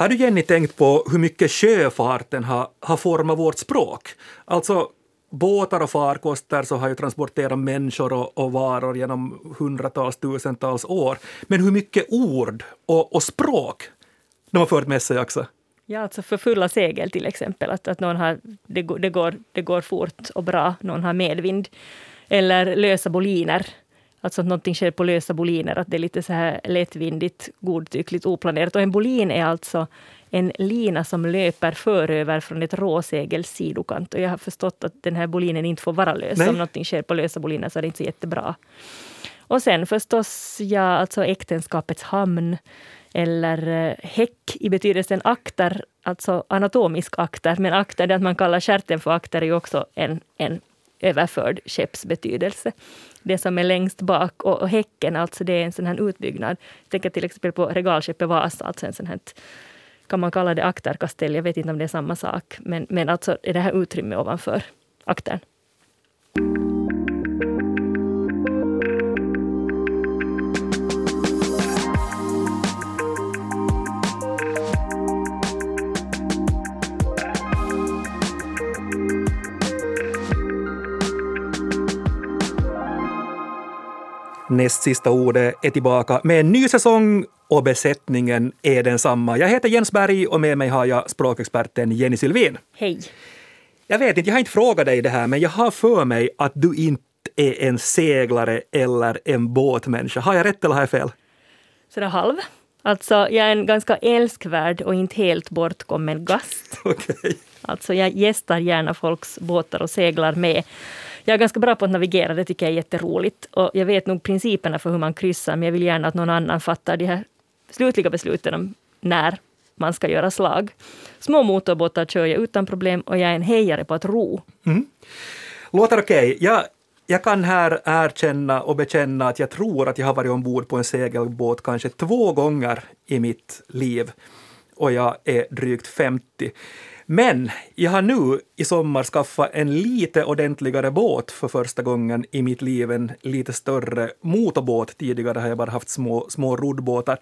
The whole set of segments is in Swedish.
Har du Jenny tänkt på hur mycket sjöfarten har, har format vårt språk? Alltså båtar och farkoster så har ju transporterat människor och, och, varor genom hundratals, tusentals år. Men hur mycket ord och, och språk de har fört med sig också? Ja, alltså för fulla segel till exempel. Att, att någon har, det, det, går, det går fort och bra, någon har medvind. Eller lösa boliner. Alltså att någonting sker på lösa boliner, att det är lite så här lättvindigt, godtyckligt, oplanerat. Och en bolin är alltså en lina som löper föröver från ett råsegels sidokant. Och jag har förstått att den här bolinen inte får vara lös. Nej. Om någonting sker på lösa boliner så är det inte så jättebra. Och sen förstås, ja, alltså äktenskapets hamn eller eh, häck i betydelsen akter, alltså anatomisk akter. Men akter, det att man kallar stjärten för akter, är ju också en, en överförd skeppsbetydelse. Det som är längst bak och, och häcken, alltså det är en sån här utbyggnad. Jag tänker till exempel på regalskeppet Vasa, alltså en sån här kan man kalla det akterkastell, jag vet inte om det är samma sak. Men, men alltså är det här utrymmet ovanför aktern. Näst sista ordet är tillbaka med en ny säsong och besättningen är densamma. Jag heter Jens Berg och med mig har jag språkexperten Jenny Sylvin. Hej. Jag vet inte, jag har inte frågat dig det här, men jag har för mig att du inte är en seglare eller en båtmänniska. Har jag rätt eller har jag fel? Sådär halv. Alltså, jag är en ganska älskvärd och inte helt bortkommen gast. Okay. Alltså, jag gästar gärna folks båtar och seglar med. Jag är ganska bra på att navigera, det tycker jag är jätteroligt. Och jag vet nog principerna för hur man kryssar, men jag vill gärna att någon annan fattar de här slutliga besluten om när man ska göra slag. Små motorbåtar kör jag utan problem och jag är en hejare på att ro. Mm. Låter okej. Okay. Jag, jag kan här erkänna och bekänna att jag tror att jag har varit ombord på en segelbåt kanske två gånger i mitt liv. Och jag är drygt 50. Men jag har nu i sommar skaffat en lite ordentligare båt för första gången i mitt liv, en lite större motorbåt. Tidigare har jag bara haft små, små roddbåtar.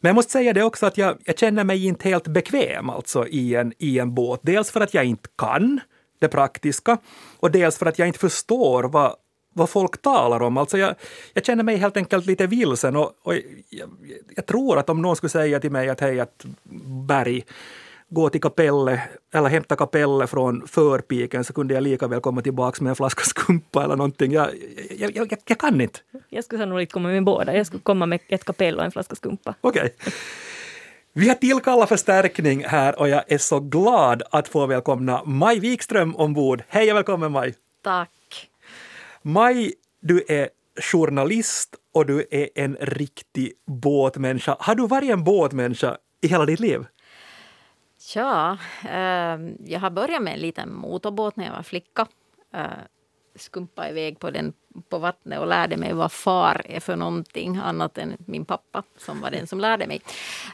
Men jag måste säga det också att jag, jag känner mig inte helt bekväm alltså i en, i en båt. Dels för att jag inte kan det praktiska och dels för att jag inte förstår vad, vad folk talar om. Alltså jag, jag känner mig helt enkelt lite vilsen och, och jag, jag, tror att om någon skulle säga till mig att hej, att Berg, gå till kapellet eller hämta kapellet från förpiken så kunde jag lika väl komma tillbaka med en flaska skumpa eller någonting. Jag, jag, jag, jag kan inte. Jag skulle sannolikt komma med båda. Jag skulle komma med ett kapell och en flaska skumpa. Okej. Okay. Vi har tillkallat förstärkning här och jag är så glad att få välkomna Maj Wikström ombord. Hej och välkommen Maj! Tack! Maj, du är journalist och du är en riktig båtmänniska. Har du varit en båtmänniska i hela ditt liv? Ja, eh, jag har börjat med en liten motorbåt när jag var flicka. Eh, skumpa iväg på den på vattnet och lärde mig vad far är för någonting annat än min pappa som var den som lärde mig.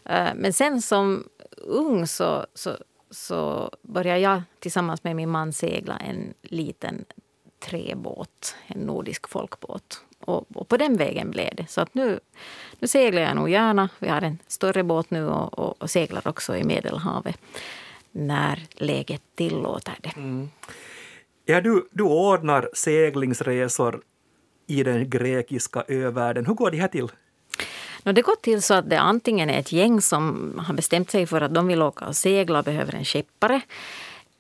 Eh, men sen som ung så, så, så började jag tillsammans med min man segla en liten träbåt, en nordisk folkbåt. Och, och, på den vägen blev det. Så att nu, nu seglar jag nog gärna. Vi har en större båt nu och, och, och seglar också i Medelhavet när läget tillåter det. Mm. Ja, du, du ordnar seglingsresor i den grekiska övärlden. Hur går det här till? No, det går till så att det antingen är ett gäng som har bestämt sig för att de vill åka och segla och behöver en skeppare.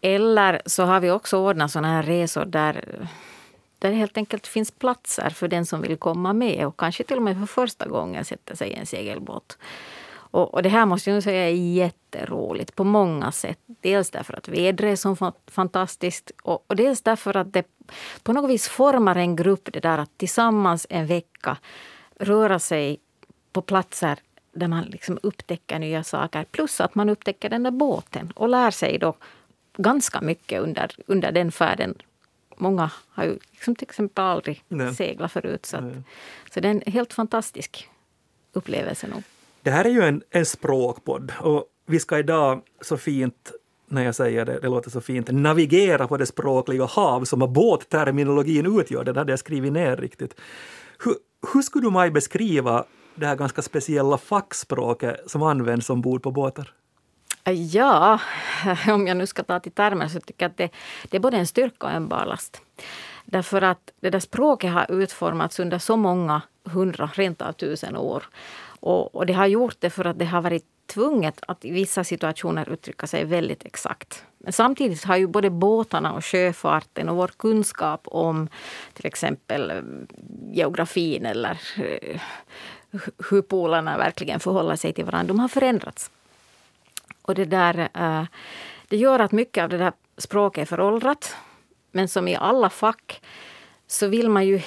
Eller så har vi också ordnat sådana här resor där där det helt enkelt finns platser för den som vill komma med och kanske till och med för första gången sätta sig i en segelbåt. Och, och, det här måste jag säga är jätteroligt på många sätt. Dels därför att vädret är så fantastiskt och, och dels därför att det på något vis formar en grupp det där att tillsammans en vecka röra sig på platser där man liksom upptäcker nya saker. Plus att man upptäcker den där båten och lär sig då ganska mycket under, under den färden många har ju liksom till exempel aldrig Nej. seglat förut. Så, att, så det är en helt fantastisk upplevelse nog. Det här är ju en, en språkpodd och vi ska idag så fint när jag säger det, det låter så fint, navigera på det språkliga hav som båtterminologin utgör. Den hade jag skrivit ner riktigt. Hur, hur skulle du Maj beskriva det här ganska speciella fackspråket som används ombord på båtar? Äh, ja, om jag nu ska ta till termer så tycker jag att det, det är både en styrka och en barlast. Därför att det där språket har utformats under så många hundra, rent av tusen år. Och, och, det har gjort det för att det har varit tvunget att i vissa situationer uttrycka sig väldigt exakt. Men samtidigt har ju både båtarna och sjöfarten och vår kunskap om till exempel eh, geografin eller eh, hur polarna verkligen förhåller sig till varandra, de har förändrats. Och det där eh, det gör att mycket av det där språket är föråldrat. Men som i alla fack så vill man ju,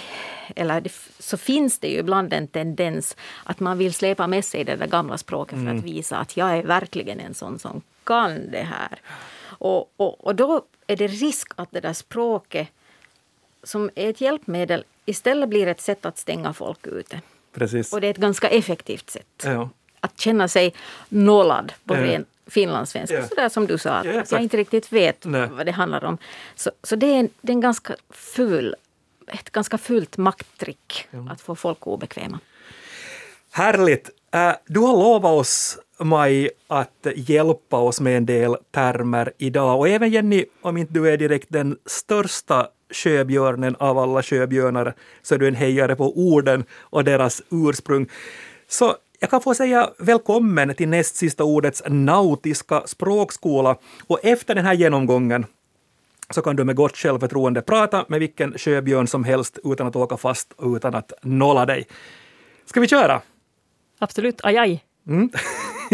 eller så finns det ju ibland en tendens att man vill släpa med sig det där gamla språket för mm. att visa att jag är verkligen en sån som kan det här. Och, och, och då är det risk att det där språket som är ett hjälpmedel istället blir ett sätt att stänga folk ute. Precis. Och det är ett ganska effektivt sätt. Ja. Att känna sig nollad på ja. ren finlandssvenska. Ja. Sådär som du sa, att ja, jag inte riktigt vet Nej. vad det handlar om. Så, så det, är en, det är en ganska ful, ett ganska fult makttrick ja. att få folk obekväma. Härligt! Uh, du har lovat oss, Maj, att hjälpa oss med en del termer idag. Och även Jenny, om inte du är direkt den största sjöbjörnen av alla sjöbjörnar, så är du en hejare på orden och deras ursprung. Så jag kan få säga välkommen till näst sista ordets nautiska språkskola. Och efter den här genomgången så kan du med gott självförtroende prata med vilken sjöbjörn som helst utan att åka fast och utan att nolla dig. Ska vi köra? Absolut, aj aj. Mm.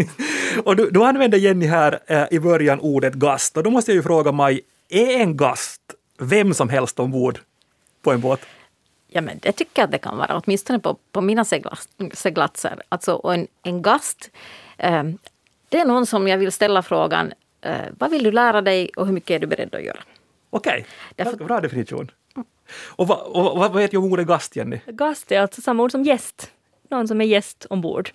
och du, du använde Jenny här eh, i början ordet gast och då måste jag ju fråga Maj, är en gast vem som helst ombord på en båt? Ja, men det tycker jag att det kan vara, åtminstone på, på mina seglatser. Alltså, en, en gast, eh, det är någon som jag vill ställa frågan, eh, vad vill du lära dig och hur mycket är du beredd att göra? Okej, okay. bra definition. Och, vad, och vad om ordet gast, Jenny? Gast är alltså samma ord som gäst. Någon som är gäst ombord.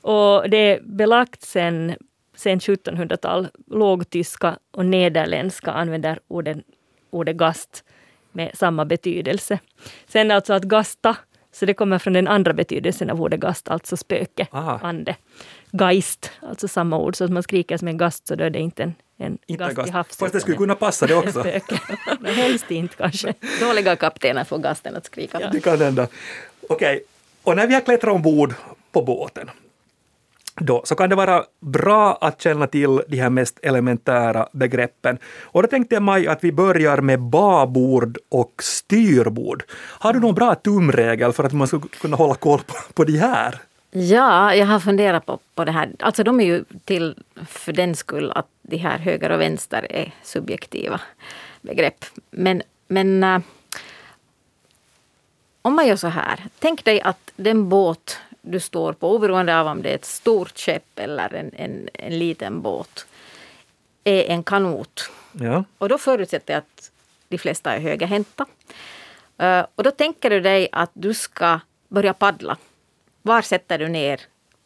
Och det är belagt sen, sen 1700-tal. Lågtyska och nederländska använder orden, ordet gast med samma betydelse. Sen alltså att gasta, så det kommer från den andra betydelsen av ordet gast, alltså spöke, Aha. ande. Geist, alltså samma ord, så att man skriker som en gast så då är det inte en, en inte gast, gast i havs. Fast det skulle kunna passa det också. Men helst inte kanske. Dåliga kaptener får gasten att skrika. Ja. Det kan hända. Okej, okay. och när vi har klättrat ombord på båten då, så kan det vara bra att känna till de här mest elementära begreppen. Och då tänkte jag mig att vi börjar med babord och styrbord. Har du någon bra tumregel för att man ska kunna hålla koll på, på de här? Ja, jag har funderat på, på det här. Alltså de är ju till för den skull att de här höger och vänster är subjektiva begrepp. Men, men äh, om man gör så här. Tänk dig att den båt du står på, oberoende av om det är ett stort skepp eller en, en, en liten båt, är en kanot. Ja. Och då förutsätter jag att de flesta är högerhänta. Uh, och då tänker du dig att du ska börja paddla. Var sätter du ner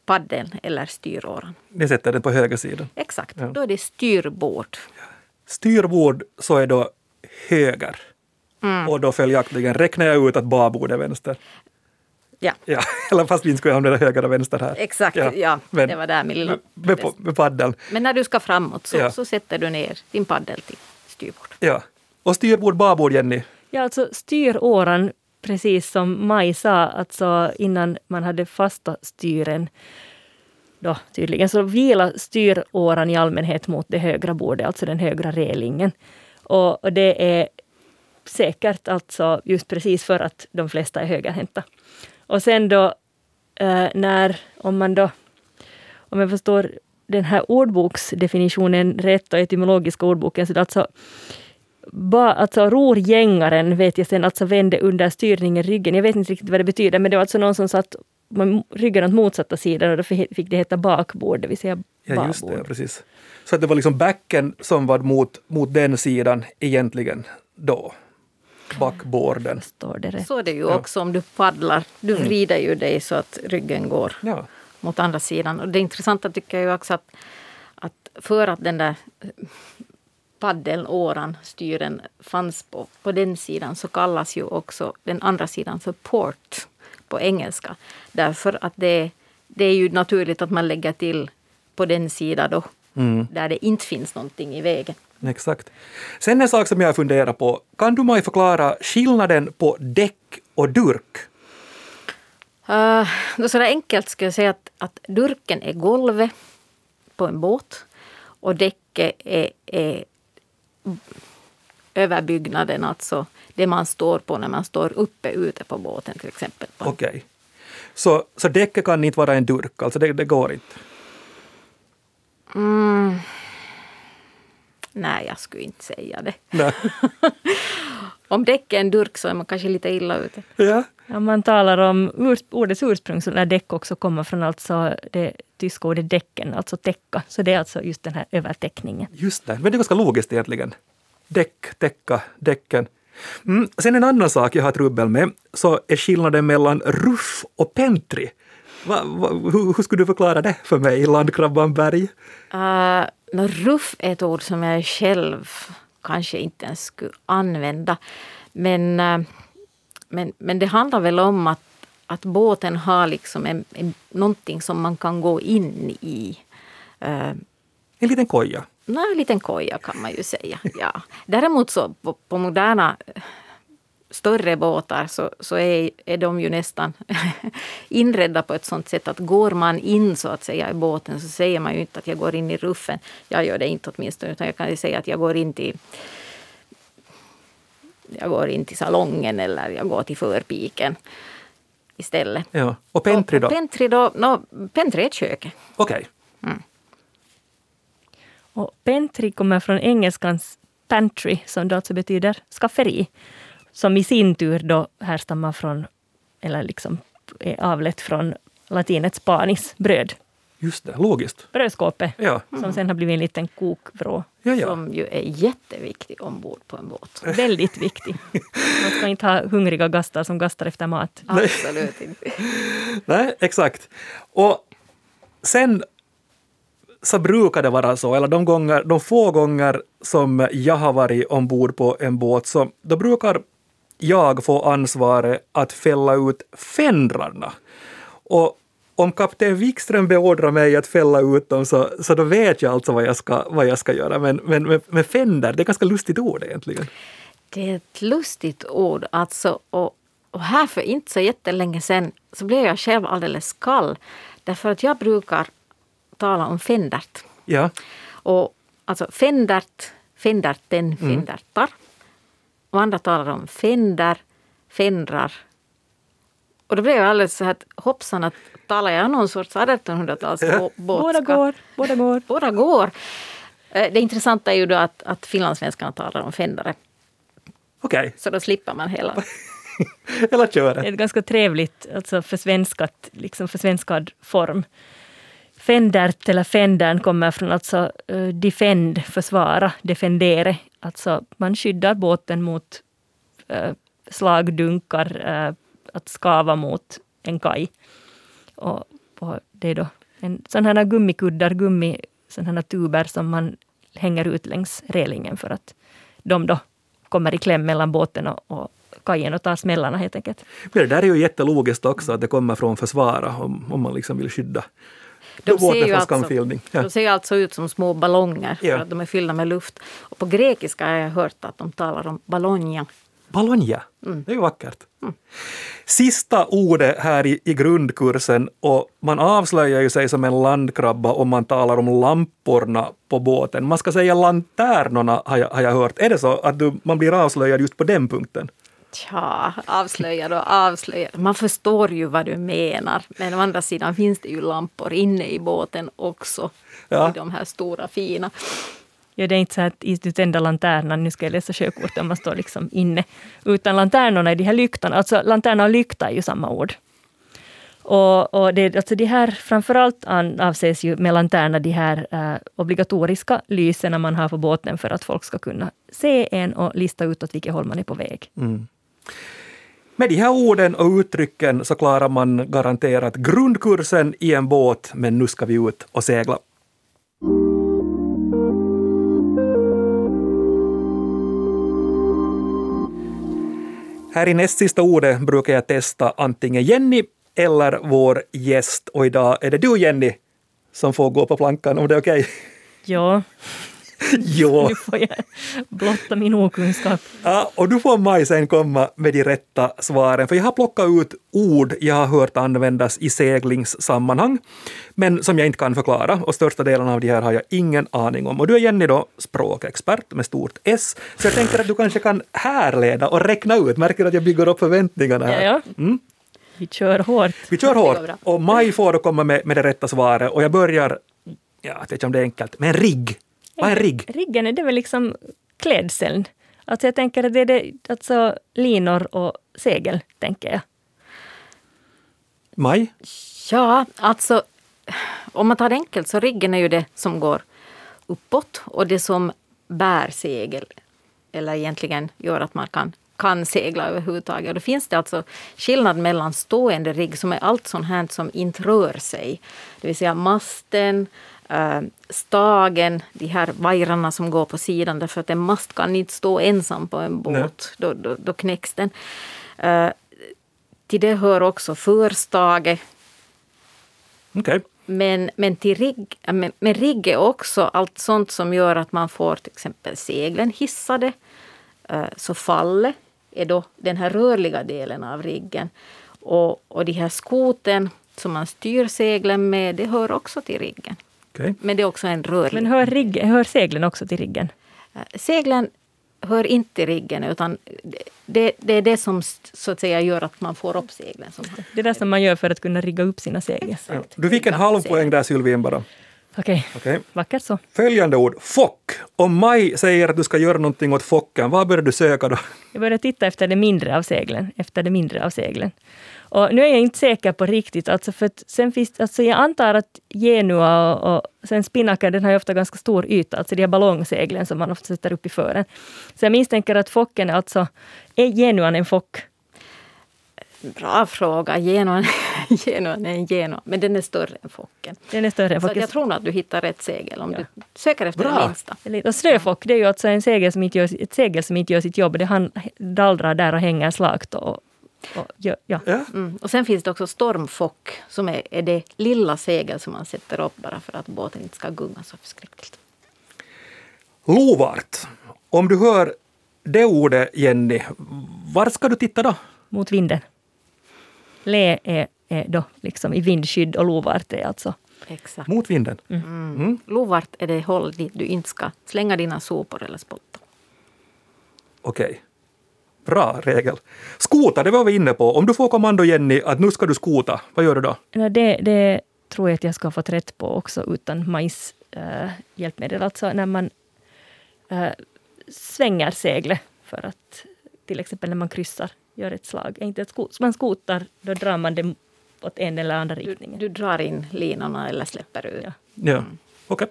paddeln eller styråran? Jag sätter den på höger sida. Exakt, ja. då är det styrbord. Styrbord så är då höger. Mm. Och då följaktligen räknar jag ut att babord är vänster. Ja. ja. Eller fast vi skulle använda höger och vänster här. Exakt, ja. ja. Men, det var där min lilla... Med, med paddeln. Men när du ska framåt så, ja. så sätter du ner din paddel till styrbord. Ja. Och styrbord, babord, Jenny? Ja, alltså styråran, precis som Maj sa, alltså innan man hade fasta styren då tydligen, så vilar styråran i allmänhet mot det högra bordet, alltså den högra relingen. Och, och det är säkert alltså just precis för att de flesta är högerhänta. Och sen då eh, när, om man då, om jag förstår den här ordboksdefinitionen rätt och etymologiska ordboken, så alltså Ba, alltså rorgängaren vet jag sen alltså vände under styrningen ryggen. Jag vet inte riktigt vad det betyder, men det var alltså någon som satt med ryggen åt motsatta sidan och då fick det heta bakbord, det vill säga Ja, just det, precis. Så att det var liksom backen som var mot, mot den sidan egentligen då? Backborden. Står det rätt. Så är det ju också om du paddlar. Du mm. vrider ju dig så att ryggen går ja. mot andra sidan. Och det intressanta tycker jag också att, att för att den där paddelåran, styren, fanns på, på den sidan så kallas ju också den andra sidan för port på engelska. Därför att det, det är ju naturligt att man lägger till på den sidan då där det inte finns någonting i vägen. Exakt. Sen en sak som jag funderar på. Kan du mig förklara skillnaden på däck och durk? Uh, så där enkelt ska jag säga att, att durken är golvet på en båt och däcket är, är överbyggnaden, alltså det man står på när man står uppe ute på båten till exempel. Okej. Okay. Så, så däcket kan inte vara en durk, alltså det, det går inte? Mm. Nej, jag skulle inte säga det. om däck är en durk så är man kanske lite illa ute. Ja. Om man talar om ur, ordets ursprung, så när däck också kommer från alltså det tyska ordet däcken, alltså täcka. Så det är alltså just den här övertäckningen. Just det, men det är ganska logiskt egentligen. Däck, täcka, däcken. Mm. Sen en annan sak jag har trubbel med, så är skillnaden mellan ruff och pentry. Va, va, hur, hur, skulle du förklara det för mig, landkrabban Berg? Uh, no, ruff är ett ord som jag själv kanske inte ens skulle använda. Men, uh, men, men det handlar väl om att, att båten har liksom en, en, någonting som man kan gå in i. Uh, en liten koja? Nej, en liten koja kan man ju säga. Ja. Däremot så på, på moderna större båtar så, så är, är de ju nästan inredda på ett sånt sätt att går man in så att säga i båten så säger man ju inte att jag går in i ruffen. Jag gör det inte åtminstone utan jag kan ju säga att jag går in till jag går in till salongen eller jag går till förpiken istället. Ja. Och pentry då? Och pentry, då no, pentry är ett kök. Okej. Okay. Mm. Och pentry kommer från engelskans pantry som då alltså betyder skafferi som i sin tur då härstammar från, eller liksom är avlett från latinets panis, bröd. Just det, logiskt. Brödskåpet, ja. som sen har blivit en liten kokvrå. Ja, ja. Som ju är jätteviktig ombord på en båt. Väldigt viktig. Man ska inte ha hungriga gastar som gastar efter mat. Absolut inte. Nej, exakt. Och sen så brukar det vara så, eller de, gånger, de få gånger som jag har varit ombord på en båt, så då brukar jag få ansvaret att fälla ut fändrarna. Och om kapten Wikström beordrar mig att fälla ut dem så, så då vet jag alltså vad jag ska, vad jag ska göra. Men, men med, med fänder, det är ett ganska lustigt ord egentligen. Det är ett lustigt ord alltså. Och, och här för inte så jättelänge sedan så blev jag själv alldeles kall. Därför att jag brukar tala om fändert. Ja. Och alltså fändert, fänderten, fändertar. Mm. Och andra talar om fänder, fändrar. Och då blev jag alldeles så här att hoppsan, att talar jag någon sorts 1800-talsbåtska? Båda går. Båda går. Båda går. Eh, det intressanta är ju då att, att finlandssvenskarna talar om fändare. Okej. Okay. Så då slipper man hela... hela köret. Det är ett ganska trevligt, alltså försvenskat, liksom försvenskad form. Fendert eller fendern kommer från alltså eh, defend, försvara, defendere. Alltså man skyddar båten mot eh, slagdunkar, eh, att skava mot en kaj. Och, och det är då en sån här gummikuddar, gummi, sån här tuber som man hänger ut längs relingen för att de då kommer i kläm mellan båten och, och kajen och tar smällarna helt enkelt. Men det där är ju jättelogiskt också, att det kommer från försvara om, om man liksom vill skydda de ser, ju alltså, ja. de ser alltså ut som små ballonger för att de är fyllda med luft. Och på grekiska har jag hört att de talar om balonja. Balonja, mm. det är ju vackert. Mm. Sista ordet här i, i grundkursen och man avslöjar ju sig som en landkrabba om man talar om lamporna på båten. Man ska säga lanternorna har jag, har jag hört. Är det så att du, man blir avslöjad just på den punkten? Tja, avslöjad och avslöjad. Man förstår ju vad du menar. Men å andra sidan finns det ju lampor inne i båten också. Ja. I de här stora fina. Ja, det är inte så att du tänder lanternan, nu ska jag läsa sjökortet, man står liksom inne. Utan lanternorna är de här lyktorna, alltså lanterna och lykta är ju samma ord. Och, och det, alltså de här, framförallt avses ju med lanterna de här äh, obligatoriska lysen man har på båten för att folk ska kunna se en och lista ut åt vilket håll man är på väg. Mm. Med de här orden och uttrycken så klarar man garanterat grundkursen i en båt, men nu ska vi ut och segla. Här i näst sista ordet brukar jag testa antingen Jenny eller vår gäst. Och idag är det du Jenny som får gå på plankan om det är okej? Okay. Ja, Jo. nu får jag blotta min okunskap. Ja, och du får Maj sen komma med de rätta svaren, för jag har plockat ut ord jag har hört användas i seglingssammanhang, men som jag inte kan förklara, och största delen av de här har jag ingen aning om. Och du är Jenny då språkexpert med stort S, så jag tänker att du kanske kan härleda och räkna ut, märker att jag bygger upp förväntningarna här. Ja, ja. Vi kör hårt. Vi kör hårt, och Maj får då komma med, med det rätta svaret, och jag börjar, ja, jag vet inte om det är enkelt, med en rigg. Vad är rigg? Riggen är det väl liksom klädseln. Alltså jag tänker att det är det, alltså linor och segel, tänker jag. Maj? Ja, alltså om man tar det enkelt så riggen är ju det som går uppåt och det som bär segel eller egentligen gör att man kan, kan segla överhuvudtaget. Och då finns det alltså skillnad mellan stående rigg som är allt sånt här som inte rör sig. Det vill säga masten, stagen, de här vajrarna som går på sidan därför att en mast kan inte stå ensam på en båt. Då, då, då knäcks den. Eh, till det hör också förstage, Okej. men, men, till rigg, äh, men, men rigg är också allt sånt som gör att man får till exempel seglen hissade. Eh, Så fallet är då den här rörliga delen av riggen. Och, och de här skoten som man styr seglen med, det hör också till riggen. Okej. Men det är också en rörlig. Men hör, rigg, hör seglen också till riggen? Eh, Seglen hör inte till riggen utan det, det är det som så att säga gör att man får upp seglen. Som Det är det som man gör för att kunna rigga upp sina segel. Du fick en halv poäng där Sylvien bara. Okej, Okej. vackert så. Följande ord, fock. Om Maj säger att du ska göra någonting åt focken, vad börjar du söka då? Jag började titta efter det mindre av seglen. Efter det mindre av seglen. Och nu är jag inte säker på riktigt, alltså för att sen finns, alltså jag antar att genua och, och sen spinnaker, den har ju ofta ganska stor yta, alltså de här ballongseglen som man ofta sätter upp i fören. Så jag misstänker att focken är alltså, är genuan en fock? Bra fråga. Genuan, genuan är en genua, men den är större än focken. Den är större än Så focken. jag tror nog att du hittar rätt segel om Ja. du söker efter Bra. det minsta. Och snöfock, det är ju alltså en segel som inte gör, ett segel som inte gör sitt jobb. Det han dallrar där och hänger slakt. Och, och, ja, ja. Ja. Mm. Och sen finns det också stormfock som är, är det lilla segel som man sätter upp bara för att båten inte ska gunga så förskräckligt. Lovart. Om du hör det ordet, Jenny, var ska du titta då? Mot vinden. Le är, är då liksom i vindskydd och lovart är alltså Exakt. Mot vinden. Mm. Lovart är det håll dit du inte ska slänga dina sopor eller spotta. Okej. Bra regel. Skota, det var vi inne på. Om du får kommando, Jenny, att nu ska du skota, vad gör du då? Ja, det, det tror jag att jag ska ha fått rätt på också utan majs äh, hjälpmedel. Alltså när man äh, svänger seglet för att till exempel när man kryssar, gör ett slag. Inte ett sko- man skotar, då drar man det åt en eller andra Du, riktningen. du drar in linorna eller släpper ut. Ja. Ja, okej.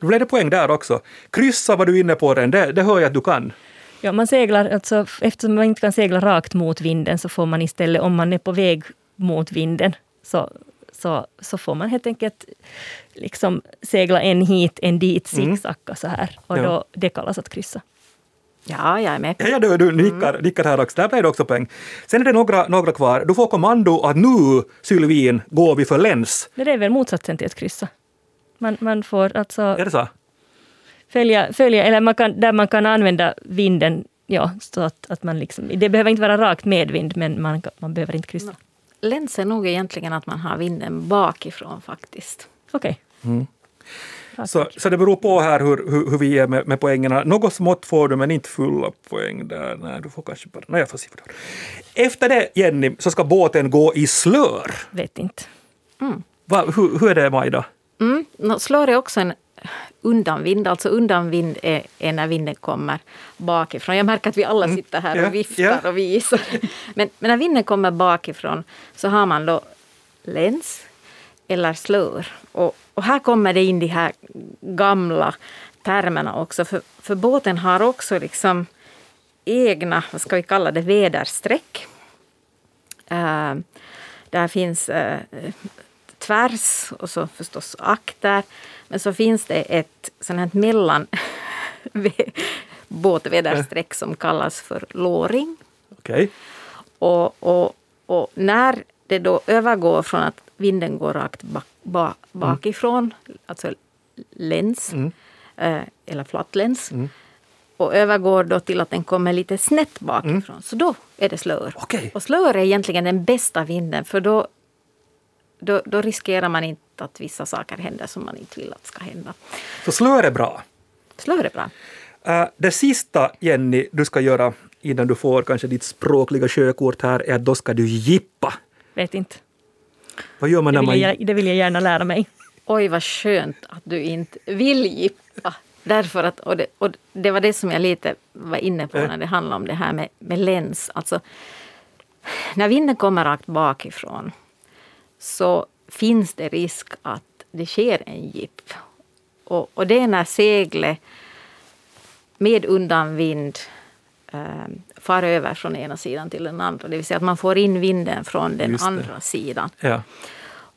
Då blev det poäng där också. Kryssa var du inne på den, det, det hör jag att du kan. Ja, man seglar, alltså, eftersom man inte kan segla rakt mot vinden så får man istället, om man är på väg mot vinden, så, så, så får man helt enkelt liksom segla en hit, en dit, Mm. zigzacka så här. Och Ja. då, det kallas att kryssa. Ja, jag är med. Ja, ja, du, du nickar, nickar här också. Där blev det också poäng. Sen är det några, några kvar. Du får kommando att nu, Sylvin, går vi för läns. Det är väl motsatsen till att kryssa. Man, man får alltså Är det så? följa, följa, eller man kan, där man kan använda vinden, ja, så att, att man liksom, det behöver inte vara rakt medvind, men man, man behöver inte kryssa. Läns är nog egentligen att man har vinden bakifrån faktiskt. Okej. Mm. Så, så det beror på här hur, hur, hur vi är med, med poängen. Något smått får du, men inte fulla poäng där. Nej, du får kanske bara... Nej, jag får har. Efter det, Jenny, så ska båten gå i slör. Vet inte. Va, hur, hur är det, Majda? Mm. nå, Slår är också en undanvind. Alltså undanvind är, är när vinden kommer bakifrån. Jag märker att vi alla sitter här och viftar ja. och visar. Men, men när vinden kommer bakifrån så har man då läns eller slör. Och, och här kommer det in de här gamla termerna också. För, för båten har också liksom egna, vad ska vi kalla det, väderstreck. Eh, där finns eh, tvärs och så förstås akter. Men så finns det ett sånt här mellan båtväderstreck som kallas för låring. Okej. Och, och, och när det då övergår från att vinden går rakt bak, ba, bakifrån, alltså läns, Mm. eh, eller flattläns. Och övergår då till att den kommer lite snett bakifrån. Så då är det slör. Mm. Okej. Och slör är egentligen den bästa vinden för då, då, då riskerar man inte att vissa saker händer som man inte vill att ska hända. Så slör är bra. Slör är bra. Uh, det sista, Jenny, du ska göra innan du får kanske ditt språkliga sjökort här, är att då ska du jippa. Vet inte. Vad gör man Det när vill, man... jag, det vill jag gärna lära mig. Oj, vad skönt att du inte vill jippa. Därför att, och det, och det var det som jag lite var inne på Äh. när det handlar om det här med, med läns. Alltså, när vinden kommer rakt bakifrån så finns det risk att det sker en jipp. Och, och det är när seglet med undanvind eh, far över från ena sidan till den andra. Det vill säga att man får in vinden från den andra sidan. Ja.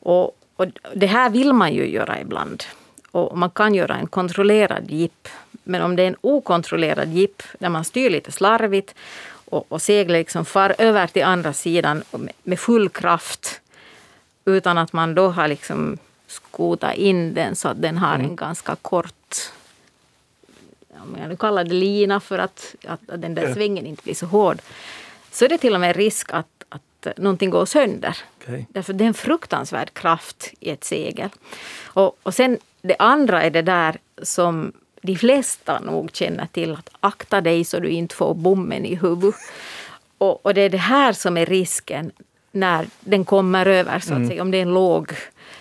Och, och det här vill man ju göra ibland. Och man kan göra en kontrollerad jipp. Men om det är en okontrollerad jipp där man styr lite slarvigt och, och seglet liksom far över till andra sidan med, med full kraft utan att man då har liksom skotat in den så att den har en ganska kort om jag nu kallar det lina för att, att, att den där svängen inte blir så hård. Så är det till och med risk att, att någonting går sönder. Okej. Därför det är en fruktansvärd kraft i ett segel. Och, och sen det andra är det där som de flesta nog känner till. Att akta dig så du inte får bommen i huvudet. Och, och det är det här som är risken när den kommer över, så att säga, om det är en låg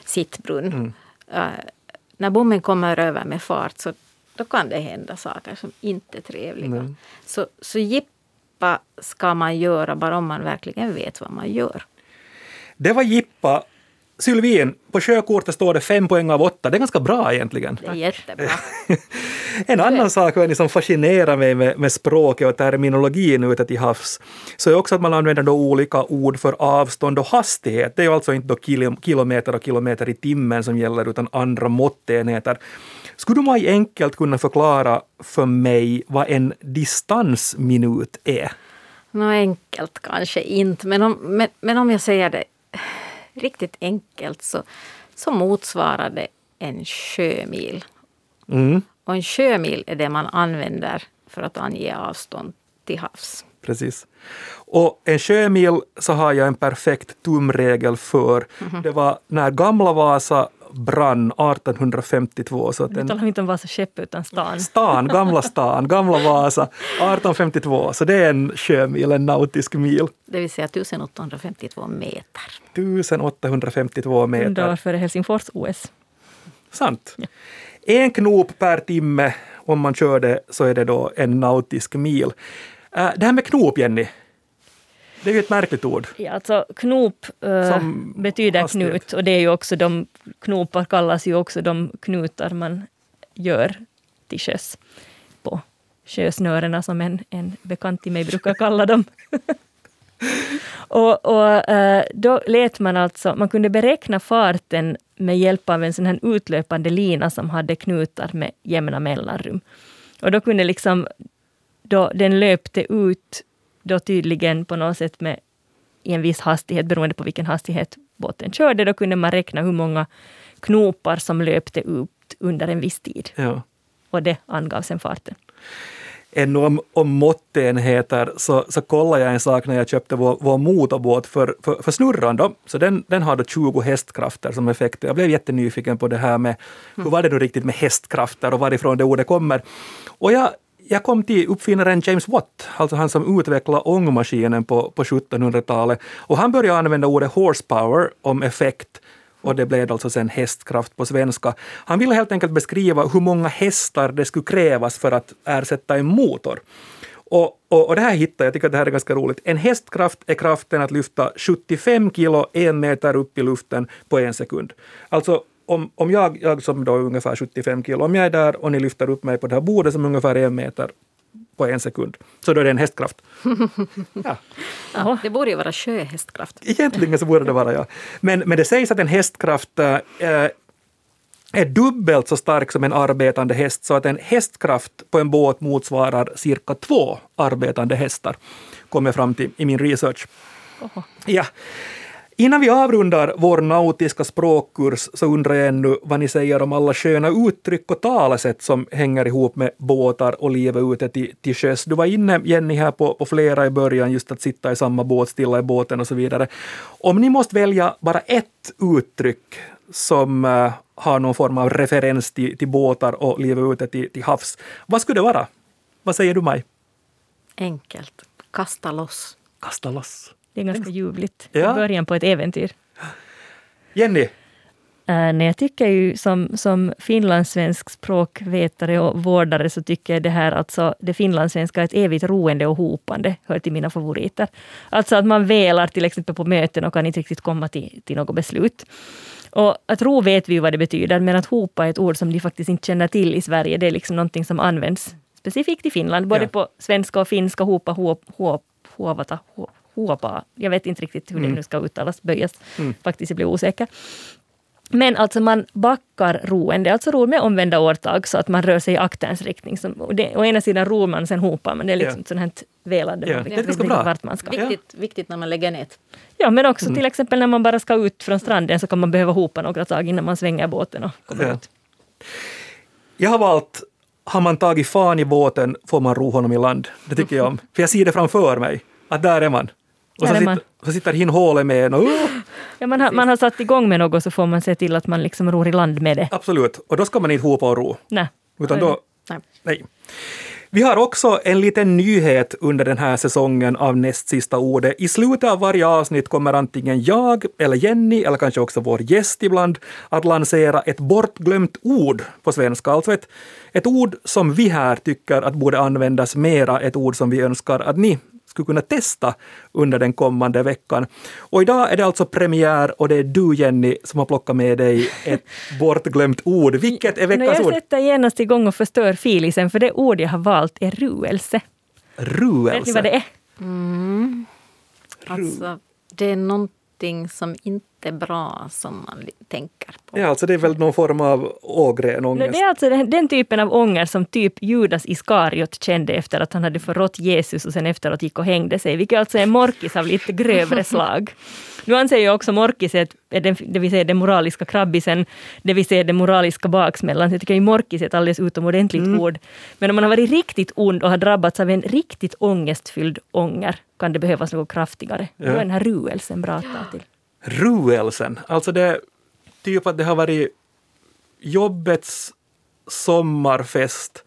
sittbrunn. Eh, när bommen kommer över med fart så då kan det hända saker som inte är trevliga. Så, så jippa ska man göra bara om man verkligen vet vad man gör. Det var jippa. Sylvin, på sjökortet står det fem poäng av åtta. Det är ganska bra egentligen. Det är jättebra. En annan sak som fascinerar mig med, med språket och terminologin ute till havs, så är också att man använder då olika ord för avstånd och hastighet. Det är alltså inte då kilo, kilometer och kilometer i timmen som gäller, utan andra måttenheter. Skulle du mig enkelt kunna förklara för mig vad en distansminut är? Nå enkelt kanske inte, men om, men, men om jag säger det riktigt enkelt så, så motsvarar det en sjömil. Mm, Och en sjömil är det man använder för att ange avstånd till havs. precis. Och en sjömil så har jag en perfekt tumregel för. Det var när gamla Vasa brann 1852. Så att Vi en, talar inte om Vasa skepp utan stan. Stan, gamla stan, gamla Vasa, 1852. Så det är en sjömil, en nautisk mil. Det vill säga 1852 meter. 1852 Hundra år meter. före Helsingfors-OS. Sant. En knop per timme, om man kör det, så är det då en nautisk mil. Äh, Det här med knop, Jenny, det är ju ett märkligt ord. Ja, alltså knop Som betyder hastighet. knut och det är ju också de knopar kallas ju också de knutar man gör till sjöss på sjösnörena som en, en bekant till mig brukar kalla dem. och och eh, då lät man alltså, man kunde beräkna farten med hjälp av en sån här utlöpande lina som hade knutar med jämna mellanrum. Och då kunde liksom, då den löpte ut då tydligen på något sätt med i en viss hastighet, beroende på vilken hastighet båten körde, då kunde man räkna hur många knopar som löpte ut under en viss tid. Ja. Och det angav sen farten. Ännu om, om måttenheter så, så kollade jag en sak när jag köpte vår, vår motorbåt för, för, för snurran. Då. Så den, den har då 20 hästkrafter som effekt. Jag blev jättenyfiken på det här med hur var det nu riktigt med hästkrafter och varifrån det ordet kommer. Och jag, jag kom till uppfinnaren James Watt, alltså han som utvecklade ångmaskinen på, på 1700-talet. Och han började använda ordet horsepower om effekt och det blev alltså sen hästkraft på svenska. Han ville helt enkelt beskriva hur många hästar det skulle krävas för att ersätta en motor. Och, och, och det här hittade jag, jag tycker att det här är ganska roligt. En hästkraft är kraften att lyfta 75 kilo en meter upp i luften på en sekund. Alltså om, om jag, jag som då är ungefär 75 kilo, om jag är där och ni lyfter upp mig på det här bordet som är ungefär en meter på en sekund, så då är det en hästkraft. Ja. Jaha. Det borde ju vara sjöhästkraft. Egentligen så borde det vara ja. Men, men det sägs att en hästkraft äh, är dubbelt så stark som en arbetande häst, så att en hästkraft på en båt motsvarar cirka två arbetande hästar, kom jag fram till i min research. Oho. Ja. Innan vi avrundar vår nautiska språkkurs så undrar jag ännu vad ni säger om alla sköna uttryck och talesätt som hänger ihop med båtar och livet ute till, till sjöss. Du var inne, Jenny, här på, på flera i början, just att sitta i samma båt, stilla i båten och så vidare. Om ni måste välja bara ett uttryck som uh, har någon form av referens till, till båtar och livet ute till, till havs, vad skulle det vara? Vad säger du, Maj? Enkelt. Kasta loss. Kasta loss. Det är ganska ljuvligt. Ja. Början på ett äventyr. Jenny? Uh, nej, jag tycker ju som, som finlandssvensk språkvetare och vårdare så tycker jag det här alltså, det finlandssvenska är ett evigt roende och hopande, hör till mina favoriter. Alltså att man velar till exempel på möten och kan inte riktigt komma till, till något beslut. Och att ro vet vi ju vad det betyder, men att hopa är ett ord som de faktiskt inte känner till i Sverige. Det är liksom någonting som används specifikt i Finland, både Ja. på svenska och finska, hopa, hop, hop, huovata, ho- huopa. Jag vet inte riktigt hur det nu ska uttalas, böjas. Faktiskt, jag blev osäker. Men alltså man backar roen, det är alltså ro med omvända årtag så att man rör sig i akterns riktning. Som, och det, å ena sidan ror man, sen hopar man. Det är liksom Ja. ett sånt här velande. Ja, det är ganska bra. vart man ska. Viktigt, viktigt när man lägger nät. Ja, men Mm. också till exempel när man bara ska ut från stranden så kan man behöva hopa några tag innan man svänger båten och kommer Ja. ut. Jag har valt, har man tagit fan i båten får man ro honom i land. Det tycker jag om. För jag ser det framför mig, att där är man. Och så, är man. sitter, så sitter hin hålet med en och uh, Ja, man, har, man har satt igång med något så får man se till att man liksom ror i land med det. absolut. Och då ska man inte hopa och ro. Nej. Utan då, Nej. nej. Vi har också en liten nyhet under den här säsongen av näst sista ordet. I slutet av varje avsnitt kommer antingen jag eller Jenny, eller kanske också vår gäst ibland, att lansera ett bortglömt ord på svenska. Alltså ett, ett ord som vi här tycker att borde användas mera, ett ord som vi önskar att ni skulle kunna testa under den kommande veckan. Och idag är det alltså premiär och det är du Jenny som har plockat med dig ett bortglömt ord. Vilket är veckans jag ord? sätter genast igång och förstör filisen, för det ord jag har valt är ruelse. Ruelse. Vet ni vad det är? Alltså, det är någonting som inte är bra som man tänker på. Ja, alltså det är väl någon form av ågren ångest. Det är alltså den, den typen av ånger som typ Judas Iskariot kände efter att han hade förrått Jesus och sen efteråt gick och hängde sig, vilket alltså är en morkis av lite grövre slag. Nu anser jag också den, det vill säga den moraliska krabbisen, det vill säga den moraliska baksmällan. Så jag tycker ju morkis är ett alldeles utomordentligt Mm. ord. Men om man har varit riktigt ond och har drabbats av en riktigt ångestfylld ånger kan det behövas något kraftigare. Då är den här ruelsen bra att ta till. Ruelsen, alltså det typ att det har varit jobbets sommarfest.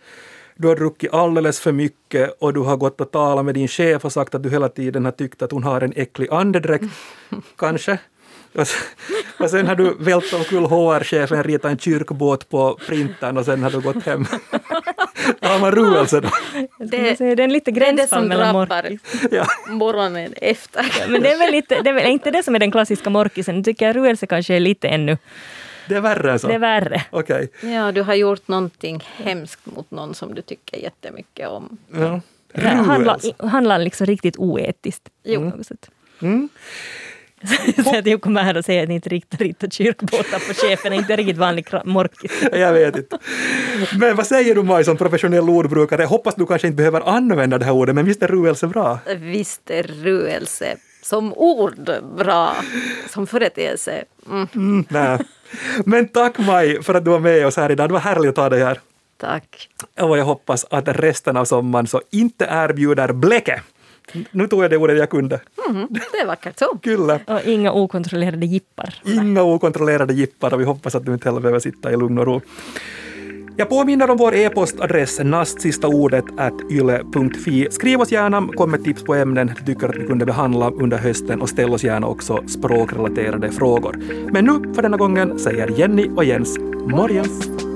Du har druckit alldeles för mycket och du har gått och talat med din chef och sagt att du hela tiden har tyckt att hon har en äcklig andedräkt, kanske. Och sen har du vält omkull HR-chefen, ritat en kyrkbåt på printern och sen har du gått hem. Har man ruelse då? Det, är lite det är det gränsfall som mellan drabbar morkis. Ja. morgonen efter. Men det är väl lite, det är väl inte det som är den klassiska morkisen. Nu tycker jag ruelse kanske är lite ännu Det är värre så? det är värre. Okej. Ja, du har gjort någonting hemskt mot någon som du tycker jättemycket om. Ja. Det handlar, handlar liksom riktigt oetiskt. Jo. På något sätt. Mm. Så att jag kommer här och säger att ni inte riktigt ritar kyrkbåtar på chefen är inte riktigt vanlig morkis. Jag vet inte. Men vad säger du Maj som professionell ordbrukare? Jag hoppas du kanske inte behöver använda det här ordet, men visst är ruelse bra? Visst är ruelse som ord bra, som företeelse. Mm, Mm, nej. Men tack Maj för att du var med oss här idag. Det var härligt att ha dig här. tack. Och jag hoppas att resten av sommaren så inte erbjuder bläcke. Nu tog jag det ordet jag kunde. Mm, det är vackert så. Kyllä. Och inga okontrollerade jippar. Inga okontrollerade jippar och vi hoppas att du inte heller behöver sitta i lugn och ro. Jag påminner om vår e-postadress nastsistaordet yle.fi. Skriv oss gärna, kom med tips på ämnen du tycker att vi kunde behandla under hösten och ställ oss gärna också språkrelaterade frågor. Men nu för denna gången säger Jenny och Jens morgens.